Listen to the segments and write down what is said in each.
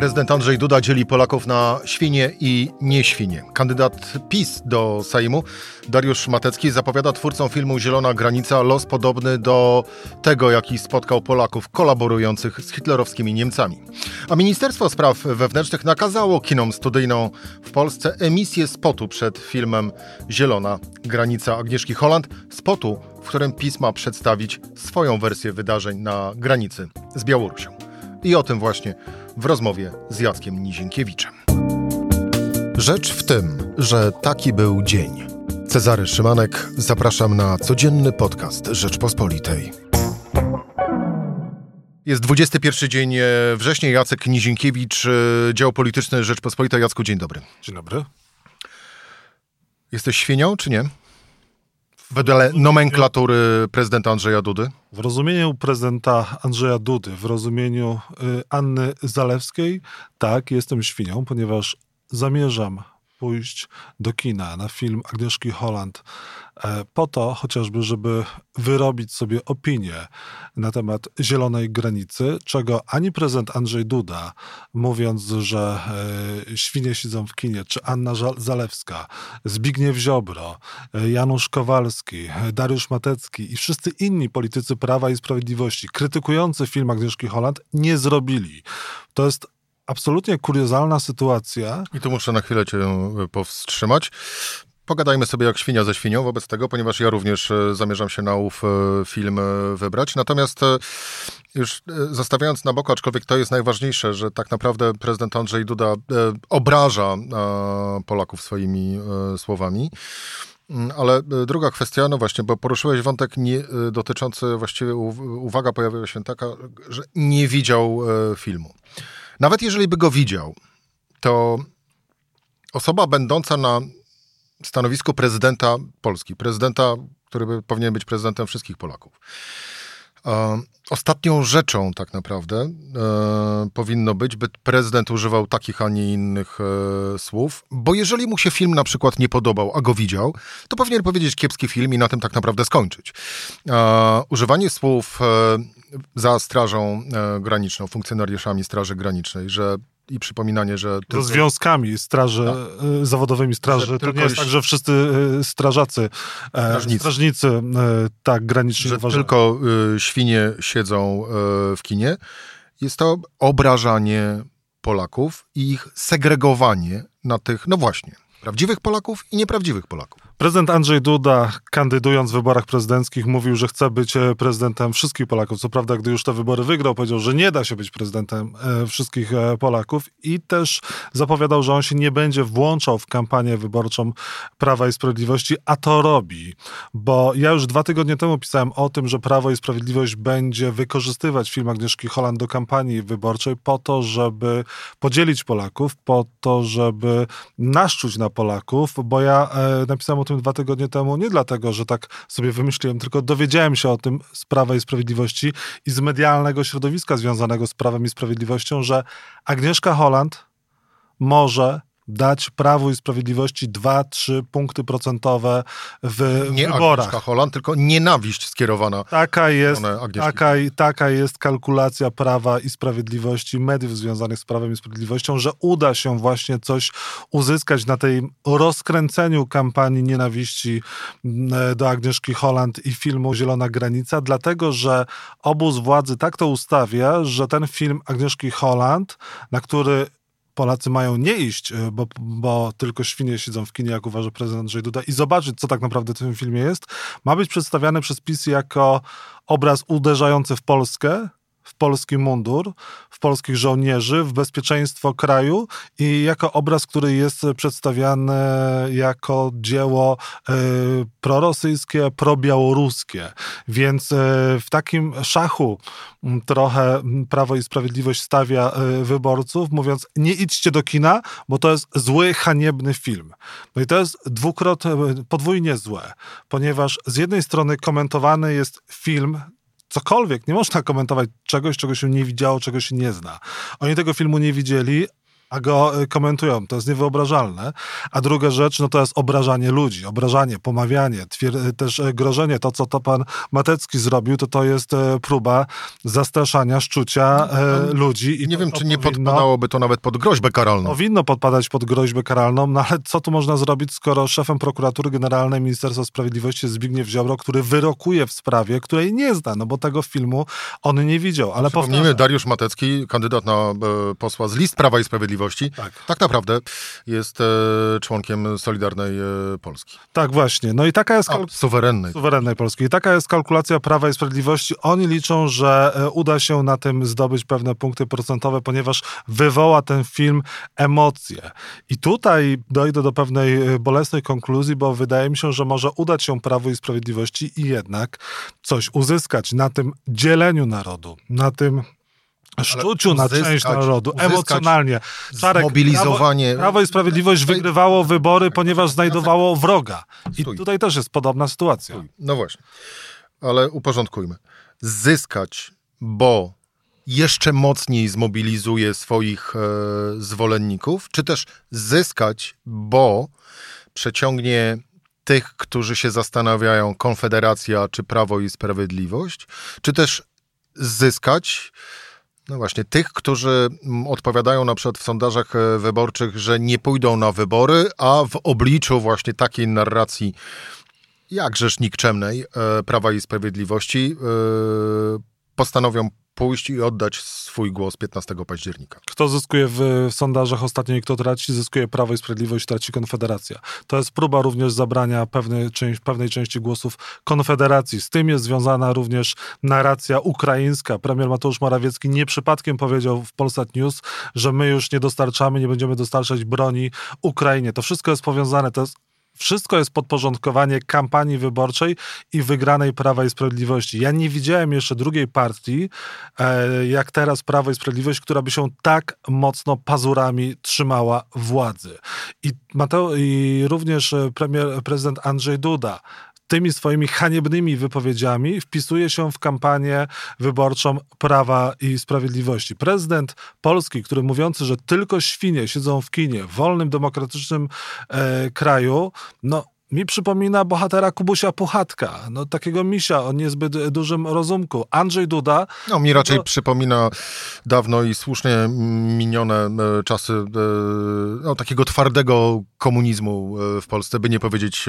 Prezydent Andrzej Duda dzieli Polaków na świnie i nieświnie. Kandydat PiS do Sejmu, Dariusz Matecki, zapowiada twórcom filmu Zielona Granica los podobny do tego, jaki spotkał Polaków kolaborujących z hitlerowskimi Niemcami. A Ministerstwo Spraw Wewnętrznych nakazało kinom studyjną w Polsce emisję spotu przed filmem Zielona Granica Agnieszki Holland, spotu, w którym PiS ma przedstawić swoją wersję wydarzeń na granicy z Białorusią. I o tym właśnie w rozmowie z Jackiem Nizienkiewiczem. Rzecz w tym, że taki był dzień. Cezary Szymanek, zapraszam na codzienny podcast Rzeczpospolitej. Jest 21 dzień września. Jacek Nizienkiewicz, dział polityczny Rzeczpospolitej. Jacku, dzień dobry. Dzień dobry. Jesteś świnią, czy nie? Wedle nomenklatury prezydenta Andrzeja Dudy? W rozumieniu prezydenta Andrzeja Dudy, w rozumieniu y, Anny Zalewskiej, tak, jestem świnią, ponieważ zamierzam pójść do kina na film Agnieszki Holland po to chociażby, żeby wyrobić sobie opinię na temat zielonej granicy, czego ani prezydent Andrzej Duda, mówiąc, że e, świnie siedzą w kinie, czy Anna Zalewska, Zbigniew Ziobro, e, Janusz Kowalski, Dariusz Matecki i wszyscy inni politycy Prawa i Sprawiedliwości krytykujący film Agnieszki Holland nie zrobili. To jest absolutnie kuriozalna sytuacja. I tu muszę na chwilę cię e, powstrzymać. Pogadajmy sobie jak świnia ze świnią wobec tego, ponieważ ja również e, zamierzam się na ów e, film wybrać. Natomiast już zostawiając na boku, aczkolwiek to jest najważniejsze, że tak naprawdę prezydent Andrzej Duda obraża Polaków swoimi słowami. Mm, ale druga kwestia, no właśnie, bo poruszyłeś wątek nie, dotyczący, właściwie uwaga pojawiła się taka, że nie widział filmu. Nawet jeżeli by go widział, to osoba będąca na stanowisku prezydenta Polski, prezydenta, który by, powinien być prezydentem wszystkich Polaków. E, ostatnią rzeczą tak naprawdę e, powinno być, by prezydent używał takich, a nie innych e, słów, bo jeżeli mu się film na przykład nie podobał, a go widział, to powinien powiedzieć kiepski film i na tym tak naprawdę skończyć. E, używanie słów e, za Strażą e, Graniczną, funkcjonariuszami Straży Granicznej, że i przypominanie, że... Tylko, związkami straży, no. zawodowymi straży. To nie jest tak, że wszyscy e, strażacy, strażnicy, strażnicy tak granicznie Że uważają. tylko świnie siedzą w kinie. Jest to obrażanie Polaków i ich segregowanie na tych, no właśnie, prawdziwych Polaków i nieprawdziwych Polaków. Prezydent Andrzej Duda, kandydując w wyborach prezydenckich, mówił, że chce być e, prezydentem wszystkich Polaków. Co prawda, gdy już te wybory wygrał, powiedział, że nie da się być prezydentem e, wszystkich e, Polaków i też zapowiadał, że on się nie będzie włączał w kampanię wyborczą Prawa i Sprawiedliwości, a to robi. Bo ja już dwa tygodnie temu pisałem o tym, że Prawo i Sprawiedliwość będzie wykorzystywać film Agnieszki Holland do kampanii wyborczej po to, żeby podzielić Polaków, po to, żeby naszczuć na Polaków, bo ja napisałem o tym dwa tygodnie temu, nie dlatego, że tak sobie wymyśliłem, tylko dowiedziałem się o tym z Prawa i Sprawiedliwości i z medialnego środowiska związanego z Prawem i Sprawiedliwością, że Agnieszka Holland może dać Prawu i Sprawiedliwości 2-3 punkty procentowe w nie wyborach. Agnieszka Holland, tylko nienawiść skierowana taka jest, taka, taka jest kalkulacja Prawa i Sprawiedliwości, mediów związanych z Prawem i Sprawiedliwością, że uda się właśnie coś uzyskać na tej rozkręceniu kampanii nienawiści mm, do Agnieszki Holland i filmu Zielona Granica, dlatego, że obóz władzy tak to ustawia, że ten film Agnieszki Holland, na który Polacy mają nie iść, e, bo, bo tylko świnie siedzą w kinie, jak uważa prezydent Andrzej Duda, i zobaczyć, co tak naprawdę w tym filmie jest, ma być przedstawiany przez PiS jako obraz uderzający w Polskę, w polski mundur, w polskich żołnierzy, w bezpieczeństwo kraju i jako obraz, który jest przedstawiany jako dzieło y, prorosyjskie, probiałoruskie. Więc y, w takim szachu trochę Prawo i Sprawiedliwość stawia y, wyborców, mówiąc nie idźcie do kina, bo to jest zły, haniebny film. No i to jest dwukrotnie, podwójnie złe, ponieważ z jednej strony komentowany jest film cokolwiek, nie można komentować czegoś, czego się nie widziało, czego się nie zna. Oni tego filmu nie widzieli, a go y, komentują. To jest niewyobrażalne. A druga rzecz, no to jest obrażanie ludzi, obrażanie, pomawianie, twier- też y, grożenie. To, co to pan Matecki zrobił, to to jest y, próba zastraszania, szczucia no, ludzi. I nie wiem, czy nie powinno, podpadałoby to nawet pod groźbę karalną. Powinno podpadać pod groźbę karalną, no ale co tu można zrobić, skoro szefem prokuratury generalnej Ministerstwa Sprawiedliwości jest Zbigniew Ziobro, który wyrokuje w sprawie, której nie zna, no bo tego filmu on nie widział. Ale Przypomnijmy, Dariusz Matecki, kandydat na e, posła z list Prawa i Sprawiedliwości, tak, tak naprawdę jest e, członkiem Solidarnej e, Polski. Tak, właśnie. No i taka jest... Kalk... suwerennej. Suwerennej Polski. I taka jest kalkulacja Prawa i Sprawiedliwości. Oni liczą, że e, uda się na tym zdobyć pewne punkty procentowe, ponieważ wywoła ten film emocje. I tutaj dojdę do pewnej bolesnej konkluzji, bo wydaje mi się, że może udać się Prawu i Sprawiedliwości i jednak coś uzyskać na tym dzieleniu narodu, na tym szczuciu na część narodu, emocjonalnie. Czarek, Mobilizowanie. Prawo, Prawo, i Sprawiedliwość wygrywało wybory, ponieważ znajdowało wroga. I Stój. tutaj też jest podobna sytuacja. Stój. No właśnie. Ale uporządkujmy. Zyskać, bo jeszcze mocniej zmobilizuje swoich e, zwolenników, czy też zyskać, bo przeciągnie tych, którzy się zastanawiają, Konfederacja czy Prawo i Sprawiedliwość, czy też zyskać no właśnie, tych, którzy mm, odpowiadają na przykład w sondażach e, wyborczych, że nie pójdą na wybory, a w obliczu właśnie takiej narracji jakżeż nikczemnej e, Prawa i Sprawiedliwości e, postanowią pójść i oddać swój głos 15 października. Kto zyskuje w sondażach ostatnio i kto traci? Zyskuje Prawo i Sprawiedliwość, traci Konfederacja. To jest próba również zabrania pewnej, część, pewnej części głosów Konfederacji. Z tym jest związana również narracja ukraińska. Premier Mateusz Morawiecki nie przypadkiem powiedział w Polsat News, że my już nie dostarczamy, nie będziemy dostarczać broni Ukrainie. To wszystko jest powiązane. To jest wszystko jest podporządkowanie kampanii wyborczej i wygranej Prawa i Sprawiedliwości. Ja nie widziałem jeszcze drugiej partii, e, jak teraz Prawo i Sprawiedliwość, która by się tak mocno pazurami trzymała władzy. I, Mateo, i również e, premier, prezydent Andrzej Duda tymi swoimi haniebnymi wypowiedziami wpisuje się w kampanię wyborczą Prawa i Sprawiedliwości. Prezydent Polski, który mówiący, że tylko świnie siedzą w kinie w wolnym, demokratycznym e, kraju, no mi przypomina bohatera Kubusia Puchatka, no takiego misia o niezbyt dużym rozumku. Andrzej Duda... No mi raczej to... przypomina dawno i słusznie minione e, czasy e, no, takiego twardego komunizmu e, w Polsce, by nie powiedzieć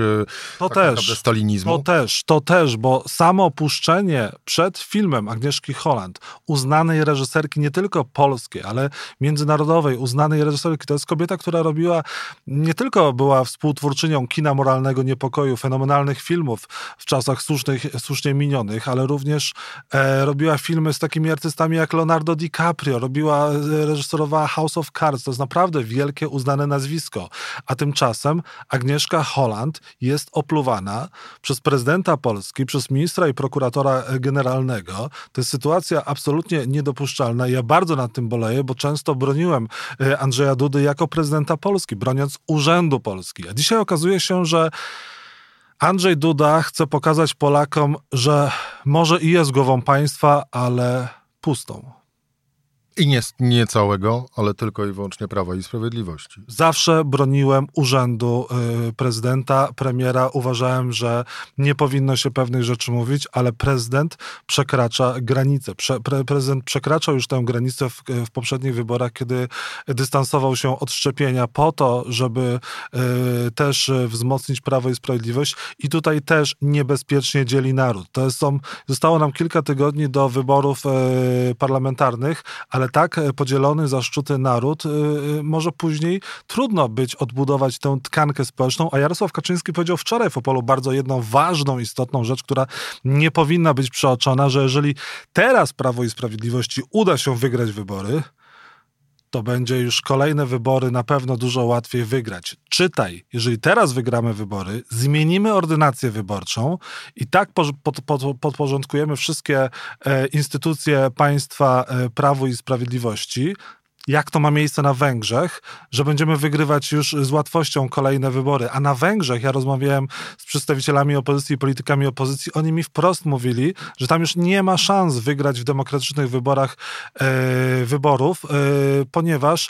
to tak też, stalinizmu. To też, to też, bo samo opuszczenie przed filmem Agnieszki Holland, uznanej reżyserki nie tylko polskiej, ale międzynarodowej, uznanej reżyserki, to jest kobieta, która robiła, nie tylko była współtwórczynią kina moralnego, niepokoju, fenomenalnych filmów w czasach słusznych, słusznie minionych, ale również e, robiła filmy z takimi artystami jak Leonardo DiCaprio, robiła, e, reżyserowała House of Cards, to jest naprawdę wielkie, uznane nazwisko. A tymczasem Agnieszka Holland jest opluwana przez prezydenta Polski, przez ministra i prokuratora generalnego. To jest sytuacja absolutnie niedopuszczalna. Ja bardzo nad tym boleję, bo często broniłem e, Andrzeja Dudy jako prezydenta Polski, broniąc Urzędu Polski. A dzisiaj okazuje się, że Andrzej Duda chce pokazać Polakom, że może i jest głową państwa, ale pustą. I nie, nie całego, ale tylko i wyłącznie Prawa i Sprawiedliwości. Zawsze broniłem urzędu y, prezydenta, premiera. Uważałem, że nie powinno się pewnych rzeczy mówić, ale prezydent przekracza granicę. Prze, pre, prezydent przekraczał już tę granicę w, w, poprzednich wyborach, kiedy dystansował się od szczepienia po to, żeby y, też wzmocnić Prawo i Sprawiedliwość. I tutaj też niebezpiecznie dzieli naród. To są, zostało nam kilka tygodni do wyborów y, parlamentarnych, ale ale tak e, podzielony, zaszczuty naród, e, e, może później trudno być odbudować tę tkankę społeczną, a Jarosław Kaczyński powiedział wczoraj w Opolu bardzo jedną ważną, istotną rzecz, która nie powinna być przeoczona, że jeżeli teraz Prawo i Sprawiedliwości uda się wygrać wybory, to będzie już kolejne wybory na pewno dużo łatwiej wygrać. Czytaj, jeżeli teraz wygramy wybory, zmienimy ordynację wyborczą i tak pod, pod, podporządkujemy wszystkie e, instytucje państwa e, prawu i sprawiedliwości, jak to ma miejsce na Węgrzech, że będziemy wygrywać już z łatwością kolejne wybory. A na Węgrzech ja rozmawiałem z przedstawicielami opozycji i politykami opozycji, oni mi wprost mówili, że tam już nie ma szans wygrać w demokratycznych wyborach e, wyborów, e, ponieważ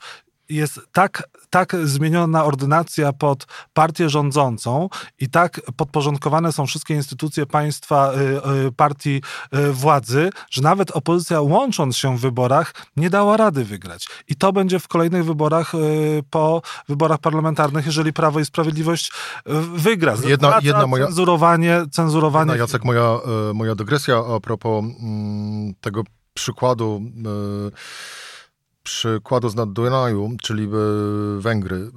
jest tak, tak zmieniona ordynacja pod partię rządzącą i tak podporządkowane są wszystkie instytucje państwa, partii władzy, że nawet opozycja łącząc się w wyborach nie dała rady wygrać. I to będzie w kolejnych wyborach po wyborach parlamentarnych, jeżeli Prawo i Sprawiedliwość wygra. Jedna, jedna moja, cenzurowanie, cenzurowanie. Jedna, Jacek, moja, moja dygresja a propos mm, tego przykładu przykładu z Naddunaju, czyli e, Węgry e,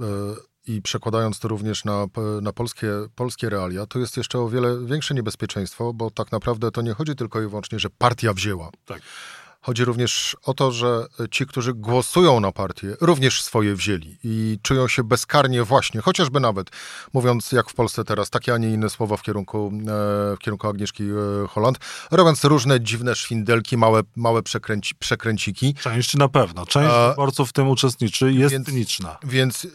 i przekładając to również na, na polskie, polskie realia, to jest jeszcze o wiele większe niebezpieczeństwo, bo tak naprawdę to nie chodzi tylko i wyłącznie, że partia wzięła. Tak. Chodzi również o to, że ci, którzy głosują na partię, również swoje wzięli i czują się bezkarnie właśnie, chociażby nawet, mówiąc jak w Polsce teraz, takie, a nie inne słowa w kierunku, e, w kierunku Agnieszki e, Holland, robiąc różne dziwne szwindelki, małe, małe przekręci, przekręciki. Część na pewno. Część wyborców w tym uczestniczy, jest więc, cyniczna. Więc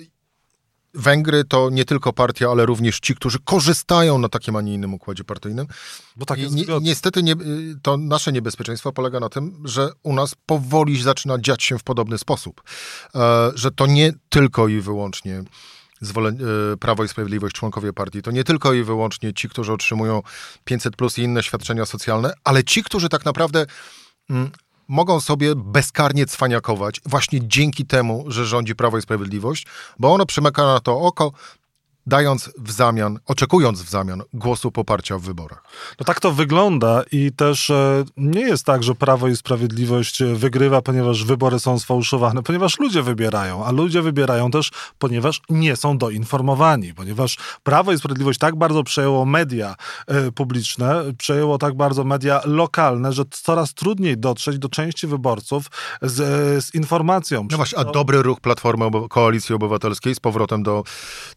Węgry to nie tylko partia, ale również ci, którzy korzystają na takim, a nie innym układzie partyjnym. Bo tak jest. Ni niestety nie, to nasze niebezpieczeństwo polega na tym, że u nas powoli zaczyna dziać się w podobny sposób. E, że to nie tylko i wyłącznie e, Prawo i Sprawiedliwość, członkowie partii, to nie tylko i wyłącznie ci, którzy otrzymują 500 plus i inne świadczenia socjalne, ale ci, którzy tak naprawdę mm, mogą sobie bezkarnie cwaniakować właśnie dzięki temu, że rządzi Prawo i Sprawiedliwość, bo ono przymyka na to oko, dając w zamian, oczekując w zamian głosu poparcia w wyborach. No tak to wygląda i też e, nie jest tak, że Prawo i Sprawiedliwość e, wygrywa, ponieważ wybory są sfałszowane, ponieważ ludzie wybierają, a ludzie wybierają też, ponieważ nie są doinformowani, ponieważ Prawo i Sprawiedliwość tak bardzo przejęło media e, publiczne, przejęło tak bardzo media lokalne, że coraz trudniej dotrzeć do części wyborców z, z informacją. No właśnie, a dobry ruch Platformy Koalicji Obywatelskiej z powrotem do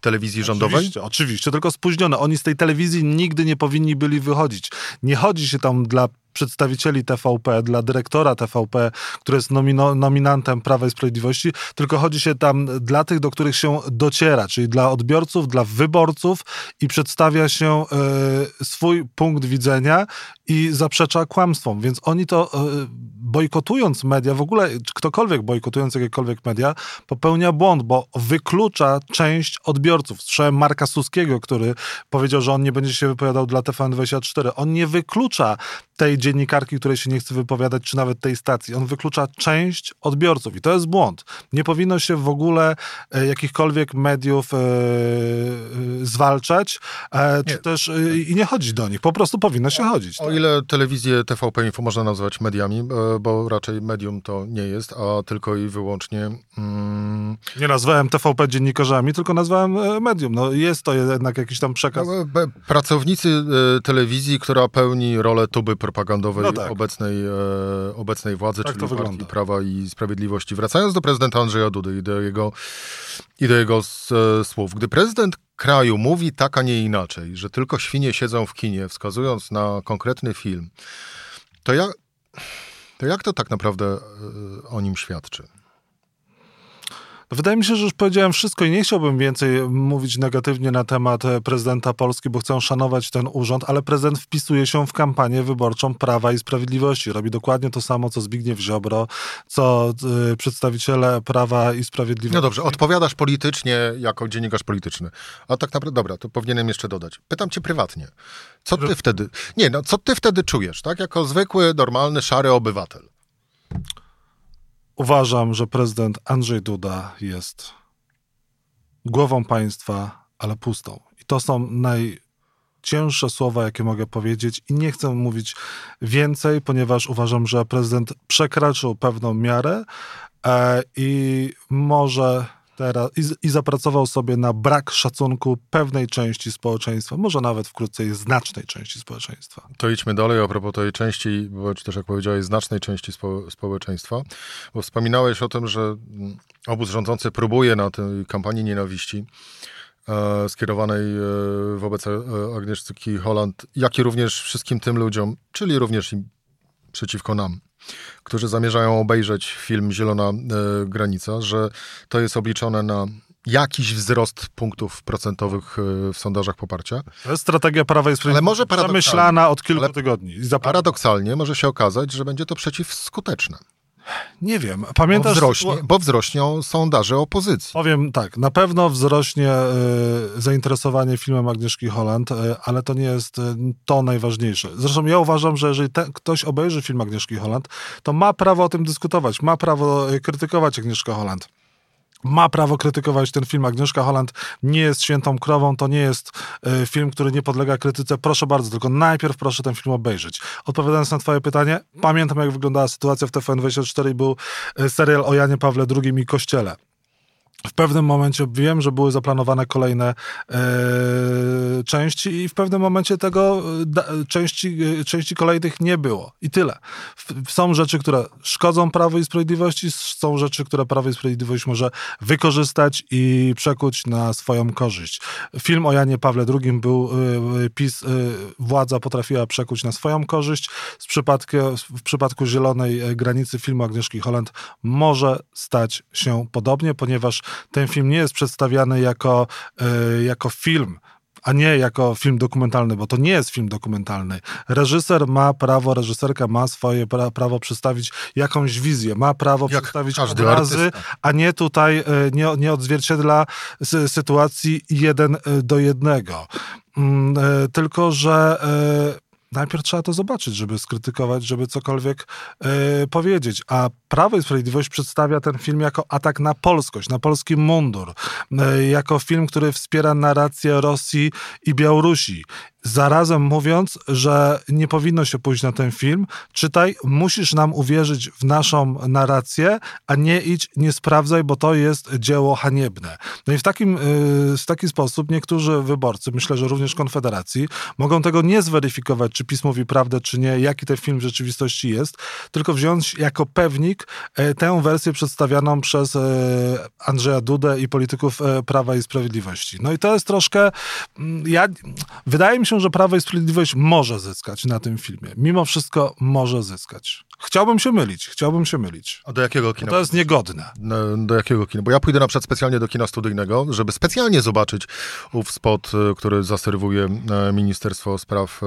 telewizji rządowej Oczywiście, oczywiście, tylko spóźnione. Oni z tej telewizji nigdy nie powinni byli wychodzić. Nie chodzi się tam dla przedstawicieli TVP, dla dyrektora TVP, który jest nomino, nominantem Prawa i Sprawiedliwości, tylko chodzi się tam dla tych, do których się dociera, czyli dla odbiorców, dla wyborców i przedstawia się y, swój punkt widzenia i zaprzecza kłamstwom. Więc oni to y, bojkotując media, w ogóle ktokolwiek bojkotując jakiekolwiek media, popełnia błąd, bo wyklucza część odbiorców. Słyszałem Marka Suskiego, który powiedział, że on nie będzie się wypowiadał dla TVN24. On nie wyklucza tej dziennikarki, której się nie chce wypowiadać, czy nawet tej stacji. On wyklucza część odbiorców i to jest błąd. Nie powinno się w ogóle e, jakichkolwiek mediów e, e, zwalczać, czy też e, i nie chodzić do nich. Po prostu powinno się chodzić. O tak. ile telewizję TVP Info można nazwać mediami, bo raczej medium to nie jest, a tylko i wyłącznie... Mm... Nie nazwałem TVP dziennikarzami, tylko nazwałem medium. No jest to jednak jakiś tam przekaz. No, pracownicy telewizji, która pełni rolę tuby propagandowej no tak. obecnej, e, obecnej władzy, tak czyli Partii wygląda. Prawa i Sprawiedliwości. Wracając do prezydenta Andrzeja Dudy i do jego, i do jego e, słów. Gdy prezydent kraju mówi tak, a nie inaczej, że tylko świnie siedzą w kinie, wskazując na konkretny film, to, ja, to jak to tak naprawdę e, o nim świadczy? Wydaje mi się, że już powiedziałem wszystko i nie chciałbym więcej mówić negatywnie na temat e, prezydenta Polski, bo chcę szanować ten urząd, ale prezydent wpisuje się w kampanię wyborczą Prawa i Sprawiedliwości. Robi dokładnie to samo, co Zbigniew Ziobro, co y, przedstawiciele Prawa i Sprawiedliwości. No dobrze, odpowiadasz politycznie jako dziennikarz polityczny. A tak naprawdę, dobra, to powinienem jeszcze dodać. Pytam cię prywatnie. Co ty wtedy, nie no, co ty wtedy czujesz, tak? Jako zwykły, normalny, szary obywatel. Uważam, że prezydent Andrzej Duda jest głową państwa, ale pustą. I to są najcięższe słowa, jakie mogę powiedzieć, i nie chcę mówić więcej, ponieważ uważam, że prezydent przekraczył pewną miarę e, i może teraz i, i, zapracował sobie na brak szacunku pewnej części społeczeństwa, może nawet wkrótce znacznej części społeczeństwa. To idźmy dalej a propos tej części, czy też jak powiedziałeś, znacznej części spo, społeczeństwa, bo wspominałeś o tym, że obóz rządzący próbuje na tej kampanii nienawiści e, skierowanej e, wobec e, Agnieszki Holland, jak i również wszystkim tym ludziom, czyli również i przeciwko nam, którzy zamierzają obejrzeć film Zielona e, Granica, że to jest obliczone na jakiś wzrost punktów procentowych e, w sondażach poparcia. To jest strategia Prawa i Sprawiedliwości przemyślana od kilku tygodni. Paradoksalnie może się okazać, że będzie to przeciwskuteczne. Nie wiem. Pamiętasz... Bo, wzrośnie, bo wzrośnią sondaże opozycji. Powiem tak, na pewno wzrośnie y, zainteresowanie filmem Agnieszki Holland, y, ale to nie jest y, to najważniejsze. Zresztą ja uważam, że jeżeli te, ktoś obejrzy film Agnieszki Holland, to ma prawo o tym dyskutować, ma prawo krytykować Agnieszkę Holland ma prawo krytykować ten film. Agnieszka Holland nie jest świętą krową, to nie jest y, film, który nie podlega krytyce. Proszę bardzo, tylko najpierw proszę ten film obejrzeć. Odpowiadając na twoje pytanie, pamiętam jak wyglądała sytuacja w TVN24 i był y, serial o Janie Pawle II i Kościele w pewnym momencie wiem, że były zaplanowane kolejne e, części i w pewnym momencie tego da, części, e, części kolejnych nie było. I tyle. Są rzeczy, które szkodzą Prawo i Sprawiedliwości, są rzeczy, które Prawo i Sprawiedliwość może wykorzystać i przekuć na swoją korzyść. Film o Janie Pawle II był e, PiS, e, władza potrafiła przekuć na swoją korzyść. Z przypadku, w przypadku Zielonej e, Granicy filmu Agnieszki Holland może stać się podobnie, ponieważ ten film nie jest przedstawiany jako, e, jako film, a nie jako film dokumentalny, bo to nie jest film dokumentalny. Reżyser ma prawo, reżyserka ma swoje pra prawo przedstawić jakąś wizję, ma prawo Jak przedstawić obrazy, artysta. a nie tutaj e, nie, nie odzwierciedla sytuacji jeden e, do jednego. Mm, tylko, że najpierw trzeba to zobaczyć, żeby skrytykować, żeby cokolwiek yy, powiedzieć. A Prawo i Sprawiedliwość przedstawia ten film jako atak na polskość, na polski mundur, yy, jako film, który wspiera narrację Rosji i Białorusi. Zarazem mówiąc, że nie powinno się pójść na ten film, czytaj, musisz nam uwierzyć w naszą narrację, a nie idź, nie sprawdzaj, bo to jest dzieło haniebne. No i w, takim, yy, w taki sposób niektórzy wyborcy, myślę, że również Konfederacji, mogą tego nie zweryfikować, czy PiS mówi prawdę, czy nie, jaki ten film w rzeczywistości jest, tylko wziąć jako pewnik e, tę wersję przedstawianą przez e, Andrzeja Dudę i polityków Prawa i Sprawiedliwości. No i to jest troszkę, mm, ja, wydaje mi się, że Prawo i Sprawiedliwość może zyskać na tym filmie. Mimo wszystko może zyskać. Chciałbym się mylić, chciałbym się mylić. A do jakiego kina? To jest niegodne. No, do jakiego kina? Bo ja pójdę na przykład specjalnie do kina studyjnego, żeby specjalnie zobaczyć ów spot, który zaserwuje Ministerstwo Spraw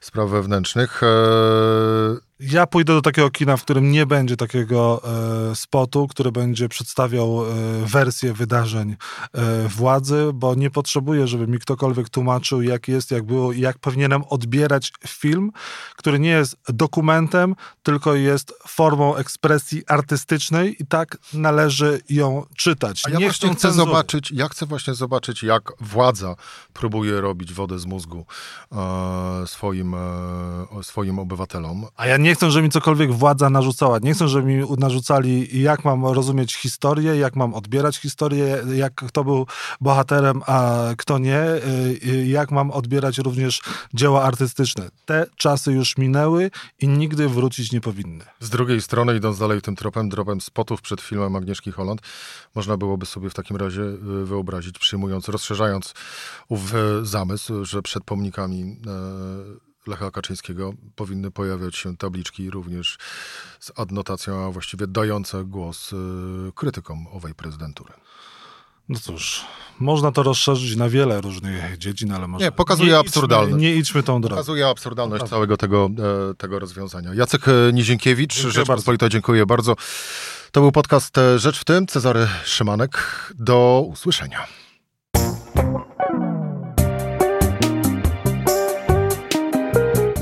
spraw wewnętrznych. E, ja pójdę do takiego kina, w którym nie będzie takiego e, spotu, który będzie przedstawiał e, wersję wydarzeń e, władzy, bo nie potrzebuję, żeby mi ktokolwiek tłumaczył, jak jest, jak było i jak powinienem odbierać film, który nie jest dokumentem, tylko jest formą ekspresji artystycznej i tak należy ją czytać. A ja nie chcę zobaczyć, ja chcę właśnie zobaczyć, jak władza próbuje robić wodę z mózgu e, swoim, e, swoim obywatelom. A ja nie chcę, żeby mi cokolwiek władza narzucała. Nie chcę, żeby mi narzucali, jak mam rozumieć historię, jak mam odbierać historię, jak kto był bohaterem, a kto nie, y, jak mam odbierać również dzieła artystyczne. Te czasy już minęły i nigdy wrócić nie powinny. Z drugiej strony, idąc dalej tym tropem, tropem spotów przed filmem Agnieszki Holland, można byłoby sobie w takim razie y, wyobrazić, przyjmując, rozszerzając ów zamysł, że przed pomnikami Lecha Kaczyńskiego powinny pojawiać się tabliczki również z adnotacją, a właściwie dające głos y, krytykom owej prezydentury. No cóż, można to rozszerzyć na wiele różnych dziedzin, ale może... Nie, pokazuje nie absurdalność. Idźmy, nie idźmy tą drogą. Pokazuje absurdalność Pokazuje. całego tego, e, tego rozwiązania. Jacek Nizienkiewicz, Rzeczpospolita, dziękuję bardzo. To był podcast e, Rzecz w tym. Cezary Szymanek. Do usłyszenia.